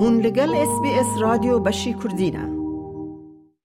هون لگل اس بی اس رادیو بشی کردینه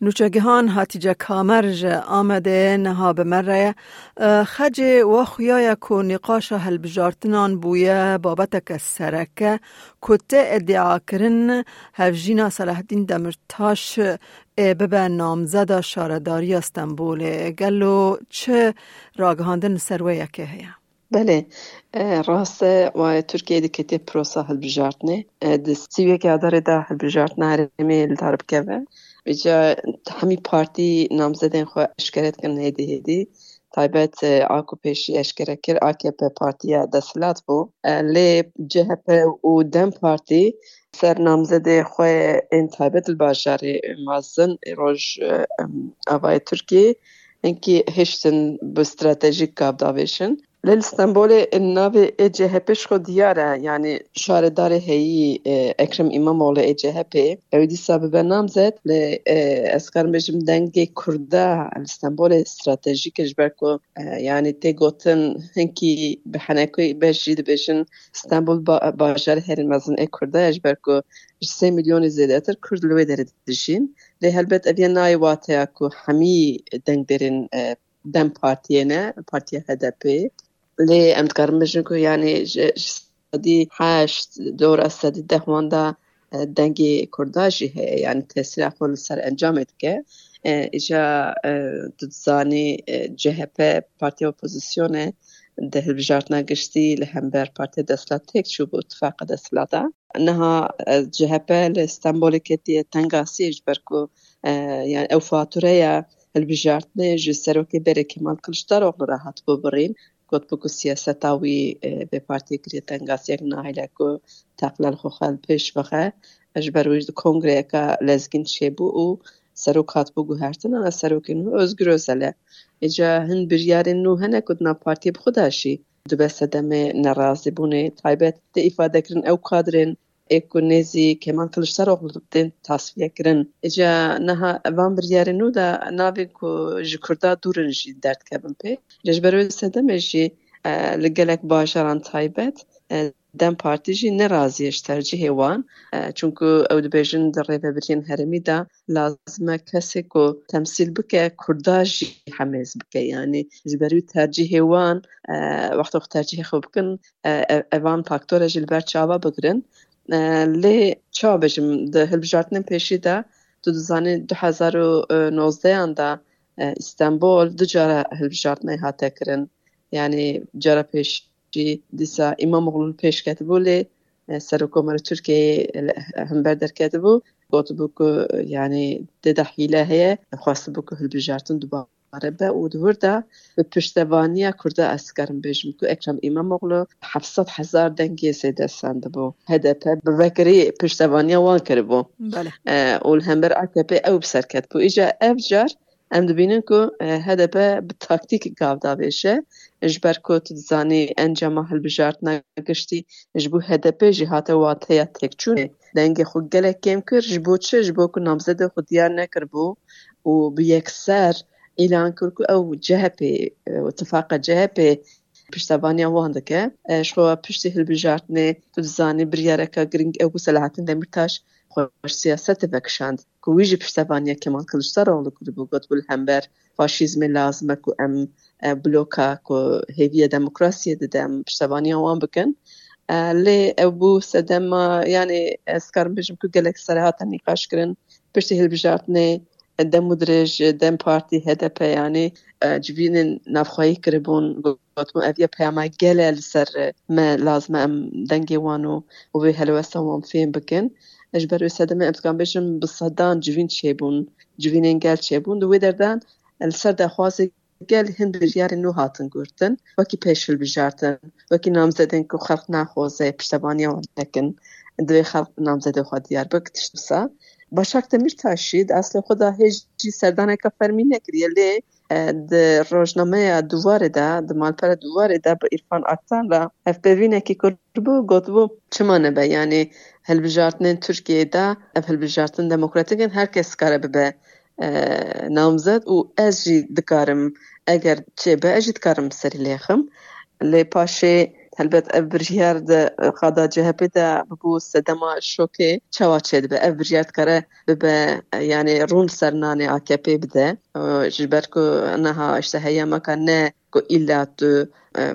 نوچگهان هاتیجا کامرج آمده نها مره. خج و خویای کو نقاش هل بجارتنان بویا بابت که سرکه کته ادعا کرن. هفجینا صلاح الدین دمرتاش. ببه نامزد شارداری استنبول. گلو چه راگهاندن سروه که هیا. بله راست و ترکیه دکتی پروسا هل بجارتنه دستیوه که داره ده هل بجارتنه هرمی الدارب که بجا همی پارتی نامزدین خو اشکرت کن هیدی هیدی تایبەت ئاکو پێشی ئەشکرە کرد ئاکێپە پارتیە دەسەلات بوو لێ جهپ و دەم پارتی. سەر نامزدێ خۆی ئین تایبەت باشارێ مازن ڕۆژ ئاوای تورکی اینکی هشتن بە استراتژیک کابداوێشن Li Stenbolê navê ECHP ji xwe diyar e yanî şaredarê e, Ekrem İmamoğlu ECHP ew dîsa bibe namzet lê ez dikarim bêjim dengê Kurda li Stenbolê stratejîk e ji ber e ku yanî tê gotin hinkî bi henekû beş jî dibêjin Stenbol bajarê hermezin ê Kurda ye ji ber ku ji sê milyonê zêdetir Kurd li wê derê helbet ev ye nayê wateya ku hemî dem partiyene, partiya HDP لێ ئەم دکارم بژن کو یعنی سەدی هەشت دۆرە سەدی دەهواندا دەنگی کورداژی هەیە یعنی تەسیرا خۆ لەسەر ئەنجامێت دکە. ئیجا دزانی جهپ پارتی اپوزیسیۆنێ ده هەلبژارتنا گشتی لە هەمبەر پارتی دەسلات تێک چوو بۆ اتفاق دەسلادا. نها جهپ لە ئستانبولێکێتی تەنگاسیش بەرکو یان ئەو فاتورەیە هەلبژارتنێ ji serokê berê Kemal Kılıçdaroğlu rahat بۆ birîn got بگو سیاستا وی به پارتی کری تنگاسیک نهیله کو تقلل خو خل پیش بخه. اج برویج کنگره که لزگین شبو او سروک هات بگو هرتن انا سروک نو özgür özele اجا هن بریارین نو پارتی بخوداشی. دو بس دمه نرازی بونه. تایبت ده ifade کرن او کادرین ايكونيزي كمان كلشتروغ بدين تصفيه كرن اجا نها وان برياري نو دا نافي كو جكردا دورن جي درد كبن بي جبرو سدم جي لگلک باشران تایبت دم پارتی جی نرازیش ترجیح وان چونکو او دبیجن در ریفه برین هرمی دا لازمه کسی کو تمثیل بکه کردا جی حمیز بکه یعنی جبرو ترجیح وان وقت وقت ترجیح خوب کن اوان فاکتور جی البر چاوا بگرن لێ چا بژم هەلبژارتنم پێشیدا تو دزانێت 2019یاندا ئیستانبول دو جارە هەلبژارتنەی هاتەکردن یعنی جارە پێشی دیسا ئیمامغڵ پێشکەت بوو لێ سەر کۆمەرە تورکیە هەمبەر دەرکەت بوو گوت بوو یعنی دێدا حیلە هەیە خواست بوو هەلبژارتن دوبار به و دوردا به پشتوانی کرده اسکرم بجم که اکرم اماموغلو 700 هزار دنگی سیده سند بو هدف به وکری پشتوانی وان کرد بو بله اول همبر AKP او بسر بو ایجا افجار ام دبینن که هدف به تاکتیک گاودا بشه اجبر کو تزانی انجام هل بجارت نگشتی اجبو هدف جهات واتیا تک چونه دنگ خود گله کم کر جبو چه جبو که نامزد خود دیار نکر بو و به یک سر اعلان کرد که او جهپی اتفاق جهپی پشتوانی وان دکه شو پشتی هلبجارتنه تو زانی بریارکا گرنگ او سلاحتن دمرتاش خوش سیاست وکشاند که ویجی پشتوانی کمان کلشتاروğlu کرد بو گوت بول همبر فاشیزم لازمه که ام بلوکا که هیویه دموکراسی ددم پشتوانی وان بکن لی او بو سدم yani اسکارم بجم که گلک سراحتا نقاش کرن پشتی دم مدرج دم پارتی هدپ یعنی جوین نفخایی کربون گوتمو اویا پیاما گله لسر ما لازم ام دنگی وانو و به هلوسا وان فين بکن. اجبر سدم امتکان بشم بصدان جوین چیبون جوین انگل چیبون دو دردان لسر دخوازی گل هند بجیار نو هاتن گرتن. وکی پیشل بجارتن وکی نامزدن که خلق نخوازه پشتبانی وان لکن دوی خلق نامزده خود دیار بکتشتسا به شکت میر اصل خدا هیچ جی سردانه که فرمی نکریه لی در روشنامه دواره ده د مالپره دواره ده با ارفان اکتان را افبوینه که کرد بو گد بو چما نبه یعنی هلبجارتن ترکیه دا، اف هلبجارتن دموکراتیکن هرکس کاره ببه نامزد او از جی دکارم اگر چه به از جی دکارم سری لیخم. لی پاشه تلبت ابریار د خدا جهپی د ببو سدما شوکی چواچه د ابریار کره بب یعنی رون سرنانی آکپی بده جبر کو نه اشته هیا مکان نه کو ایلا تو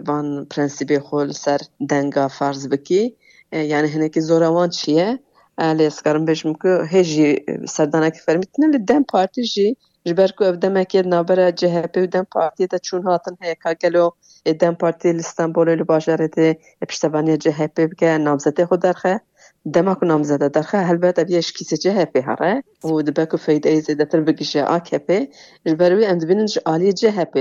وان پرنسیبی خول سر دنگا فرض بکی یعنی هنگی زور وان چیه؟ الیس کارم بهش میگه هیچی سردانه کفر می‌تونه لذت پارتی جی ji ber ku ev demekê CHP û dem partiyê de çûn hatin heye ka gelo dem partî li Stenbolê li bajarê de piştevaniya CHP bike namzetê xwe derxe. Dema ku namzede derxe helbet ev yeşkîsê CHP here û dibe ku feydeyê zêdetir bigişe AKP ji ber wî em dibînin ji aliyê CHP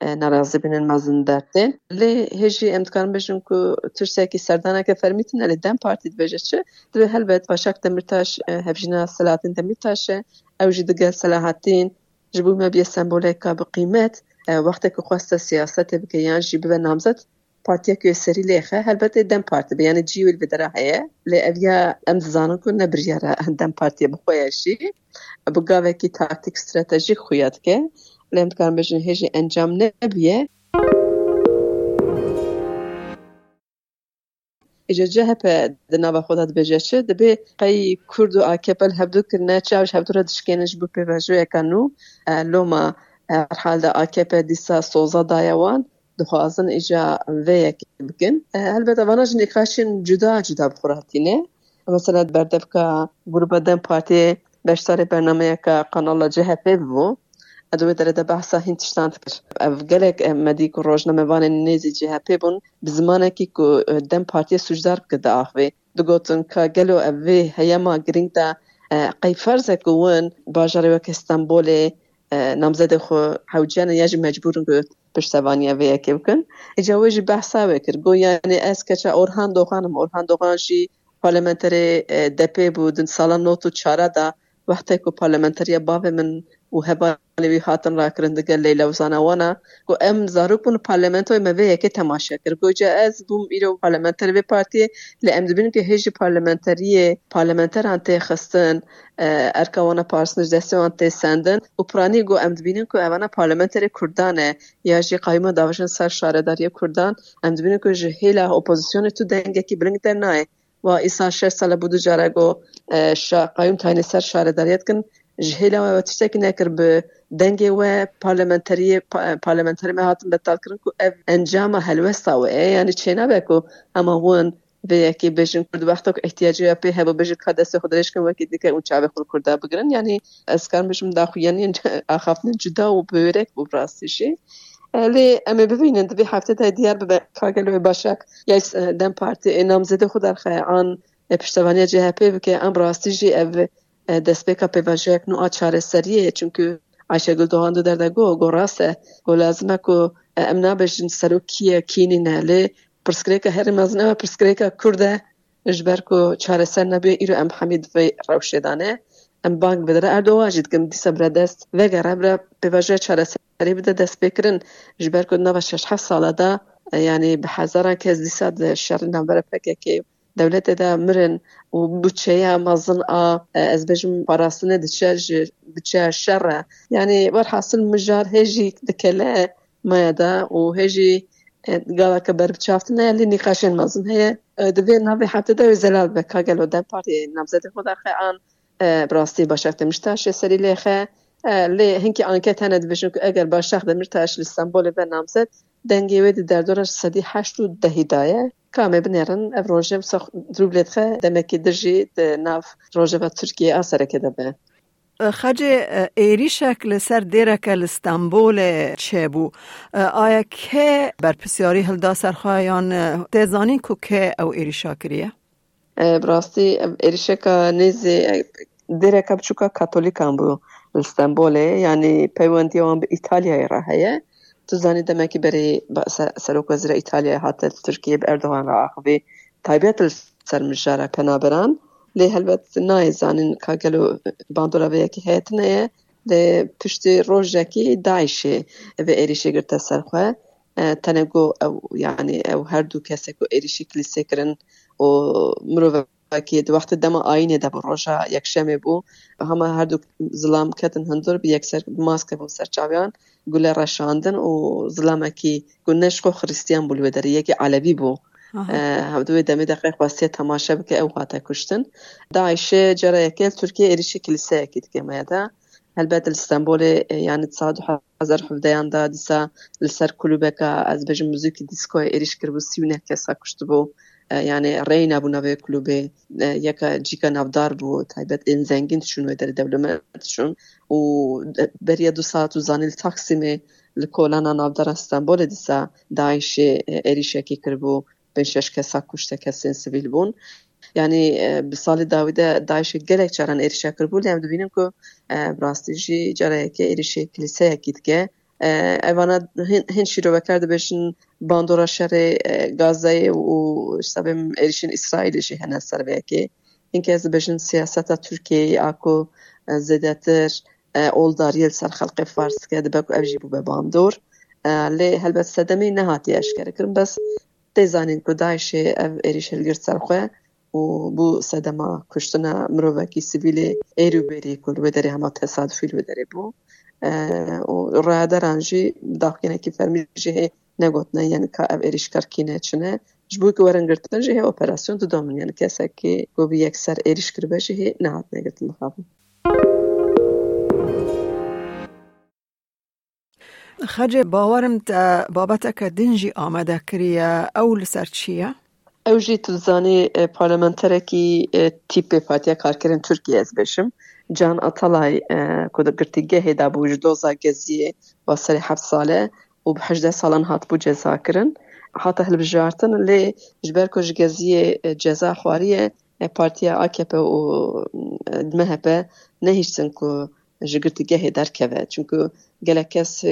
narazî binin mezin dertên lê hêjî em bêjin ku tirsekî serdaneke fermîtin lê dem partî dibêje çi? Divê helbet Başak Demirtaş hevjîna Selahattin Demirtaş e ew jî digel Selahattin جبو ما بيه سمبوليكا بقيمت وقتك خواست سياسات بك يعني جي ببه نامزد پارتیا که سری لیخه هل بطه دم پارتی بی یعنی جیوی البدره هیه لی اویا ام زانو کن نبریاره دم پارتی بخویشی بگاوه که تاکتیک استراتیجی خویاد که لیم تکارم بجنه هیجی انجام نبیه Îja CHP di nava xwe de dibêje çi dibê qey Kurd û AKP hevdû kirine çav ji hevdû re dişkêne ji bo pêvajoyeka nû loma herhal de AKP dîsa soza daye wan dixwazin îja vê yekê bikin helbet evana ji nîqaşên cuda cuda bixuratîne mesela berdevka grupa dem partiyê beşdarê bernameyeka qanala CHP bibû ادوی داره ده بحثا هین تشتان کر اف گلک مدی کو روزنامه وان نزی جهپی بون بزمانه کی کو دم پارتی سوجدار کده آخوی. دگوتن که گلو اوی هیما گرینگ دا قی فرزه کون باجاره وک استانبول نامزد خو حوجان یاج مجبورن که پشتوانی اوی اکی بکن. اجاوی جی بحثا وکر گو یعنی اس کچا اورهان دوخانم. اورهان دوخان جی پارلمنتری دپی بودن سالا نوتو چاره دا وقتی که پارلمنتری باوه من و هەبانەوی هاتن ڕاکردن دەگەل لەی لەوزانەوەنا گو ئەم زارروبوون پارلمنتۆی مەvەیەکە تەماشا کرد. گۆجا ئەس بووم ئیرە و پارلمنتەر وێ پارتیە لە ئەم دەبین کە هێژی پارلمنتەریە پارلمنتەران تێخستن ئەرکەوانە پارسنج دەستێوان تێسەندن و پرانی گو ئەم دبینن کو ئەوانە پارلمنتەری کوردانە. یاژی قایمە داوژن سەر شارەداریە کوردان. ئەم دبینن کو hêla opozisyonê tu dengekî biling der nayê و ایسا شش سال بود و جاره گو قایم تاین سر شاره داریت کن. جهیل و تشتی که نکر به دنگی و پارلمنتری پارلمنتری ما هاتم بتال کرن که انجام حل و ای یعنی چه نبه که اما هون به یکی بجن کرد وقتا که احتیاجی و پی هبا بجن که دست کن و که دیگه اون چاوه خور کرده بگرن. یعنی از کارم بجن یعنی اخافن جدا و بیورک بو براستیشی لی امی ببینند به هفته تا دیار به کاغل باشک یه دن پارتی اینام زده خود در آن پشتوانی جه هپی بکه ام راستی جی او دست به کپی و نو آچار سریه چونکه عیشه گل دوان در دگو گو راسته گو لازمه کو امنا بشین سرو کیه کینی نه لی پرسکره که هر مزنه و پرسکره که کرده اجبر که چار سر نبیه ایرو ام حمید و روشیدانه ام بانگ بدره اردو واجید کم دیسه بردست وگره بره به چار سر ریبده دست بکرن جبر کنن و شش هفت ساله دا یعنی به هزار که از دیساد شهر نمبر پکه که دولت دا مرن و بچه یا مزن آ از بجم پاراسنه دچه بچه شره یعنی بر حاصل مجار هجی دکله مایدا و هجی گالا که بر بچافت نه لی یعنی نیکاشن مزن هی دوی نه حتی دا زلال بکاگل و دن پاری نمزده خود آن براستی باشه تمشتاش سریلی خه لی هنگی آنکه تنه دوشن که اگر باش شخ دمیر تاشل استنبولی به نامزد دنگی ویدی در دورش سدی حشت و دهی دایه کامی بنیرن او روژیم سخ دروبلیت خه دمکی درژی ده ناف روژیم و ترکیه آسره که دبه خاجه ایری شکل سر دیره که چه بو آیا که بر پسیاری هل دا سرخوایان تیزانی که که او ایری شکریه براستی ایری شکل نیزی دیره بچوکا کاتولیک هم بو Stembolê yanî pêwendiya wan bi Îtalyayê re heye. Tu zanî demekî berê Serok Wezîra Îtalyayê hate Tirkiyê bi Erdogan re axivî taybiyet li ser mijara penaberan. Lê helbet nayê zanin ka gelo bandora vê yekî heyetine ye lê piştî rojekî Daişê vê êrişê girte ser xwe. Tenê got ew yanî ew her du kesek û êrişî kilîsê kirin û mirovekî di wextê dema ayînê de bi roja yekşemê bû hema her du zilam ketin hundir bi yekser mask bû ser çaviyan gule reşandin û zilamekî ku neşko xristiyan bû li wê derê yekî Alevî bû هەمدوێ دەمێ دقی خواستیە تەماشە بکە ئەو هاتە کوشتن داعشێ جەرەیەکێل تورکیە عێریشی کلیسەیەکی دکێمەیەدا هەلبەت ئەستانبولێ یانی ساد هزار حدەیاندا دیسا لەسەر کلوبەکە ئەس بەژم موزیکی دیسکۆی عێریش کرد بوو سیونە کەسا کوشت یعنی ڕێی نبوونەوێ کلوبێ یەکە جیکە نافدار بوو تایبەت ئین زەنگین چونوێ دەری دەولەمەشون و بەریە دو ساعت و زانیل تاکسیمێ li kolana navdara Stenbolê dîsa Daişê êrîşekî kiribû bin şeş kesa kuşte kesên sivîl bûn. Yani bi salî dawî de Daişê gelek caran êrişa kiribû lê em dibînin ku rastî jî carayekê êrişê kilîseyekî dike ایوانا هین شیرو بکرد بشن باندورا شر گازه و سبیم ایرشن اسرائیلی شی هنه سر بیکی این که از بشن سیاست ترکیه آکو زده تر اول داریل سر خلق فارس که ده بکو افجی بو به باندور لی هلبت سدمی نهاتی اشکر کرم بس تیزانین که دایش ایرشن گرد سر خواه و بوو سەدەما کوشتنە مرۆڤێکی سیویلێ ئێری و بێری کورد وێ دەری هەما تەسادفیل وێ دەرێ بوو ڕادەرانژی داخکێنێکی فەرمیژی هەیە نەگوتنە یعنی کا ئەv ێریشکەرکینە چنە ji bo ku werin jî hê operasyon didomin yani kesekî gobî yekser êriş kiribe jî hê nehat negirtin dixabin خەجێ باوەرم بابەتەکە دنجی ئامادەکریە ئەو لەسەر ew jî tu dizanî e, parlamenterekî e, tîpê Partiya Karkerên Tirkiyê ez bêşim. Can Atalay e, ku di girtîgehê da bû ji doza Geziyê va serê heft sale û bi hejdeh salan hatbû cezakirin. Hata hilbijartin lê ji ber ku ji Geziyê ceza xwariye Partiya AKP û MHP nehîştin ku ji girtîgehê derkeve. Çünkü gelek kes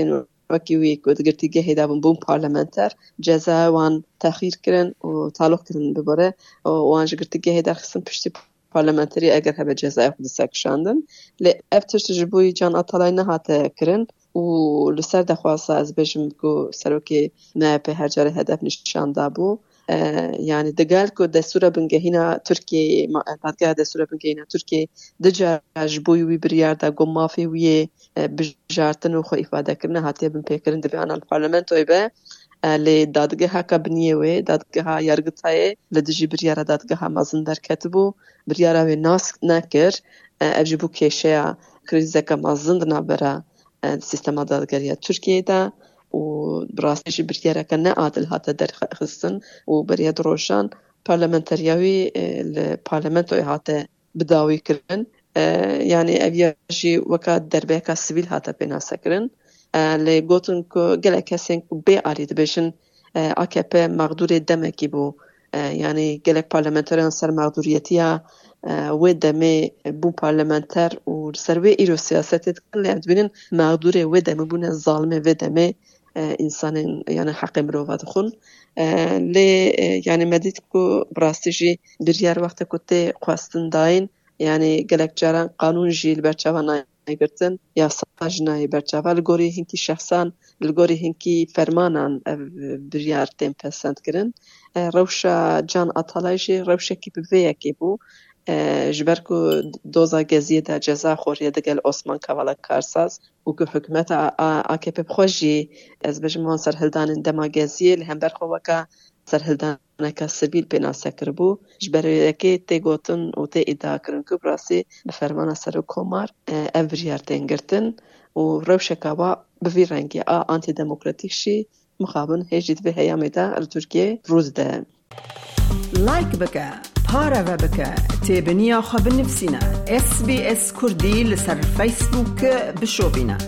وکی وی کو دګرتی گه هدا بون بون پارلمنتر جزا وان تاخیر کرن او تعلق کرن به بره او وان جګرتی گه هدا خصن پشتي پارلمنتری اگر هبه جزا خو د سک شاندن ل افټر چې جان اتالای نه هاته کرن او لسر د خواصه از بشم کو سره کې نه په هر جره هدف نشاندا بو yani digel ku destûra bingehîna Tirkiye dadgeha destûra bingehîna Tirkiye dica ji bo wî biryar da got mafê wî bijartin û xwe îfadekirine hatiye bin pêkirin divê ana parlamentoyê be lê dadgeha kabiniyê wê dadgeha yargitayê li dijî biryara dadgeha mezin derketibû biryara wê nas nekir ev ji bo kêşeya krîzeka mezin di sistema dadgeriya Tirkiye de و براستی جی بریاره که نه عادل هاته درخستن و بریاد روشان پارلمنتریاوی پارلمنتوی هاته بداوی کرن یعنی اویاشی وکا دربه که سویل هاته پیناسه کرن لی گوتن که گل اکسین که بی آرید بشن AKP دمکی بو یعنی گلک پارلمنتاران سر مقدوریتی ها و دمه بو پارلمنتر و سر و ایرو سیاست کن لیند بینن مقدور و دمه بونه ظالمه و دمه انسان یعنی حق مروات خون ل یعنی مدید کو براستی جی بر یار وقت کو ته خواستن داین. یعنی گلک جران قانون جیل بچه نایبرتن یا ساج نایبرچه ول گوری هنکی شخصان ول گوری هنکی فرمانان بر تیم پسند کرن. روشا جان اطلاعی روشا کی بیه کی بو. جبر کو دوزا گزیه دا جزا خور یا دگل اسمان کوالک کارساز و که حکمت آکی پی بخوشی از بجموان سر هلدان دما گزیه لهم برخوا وکا سر هلدان اکا سبیل پینا سکر بو جبر یکی تی گوتن و تی ادا کرن که براسی بفرمان سر او ریار دنگرتن و رو شکاوا رنگی آ آنتی دموکراتیک شی مخابن هجید به هیامی دا روز ده لایک بکن خب نفسنا اس بي اس كردي لسر فيسبوك بشوبنا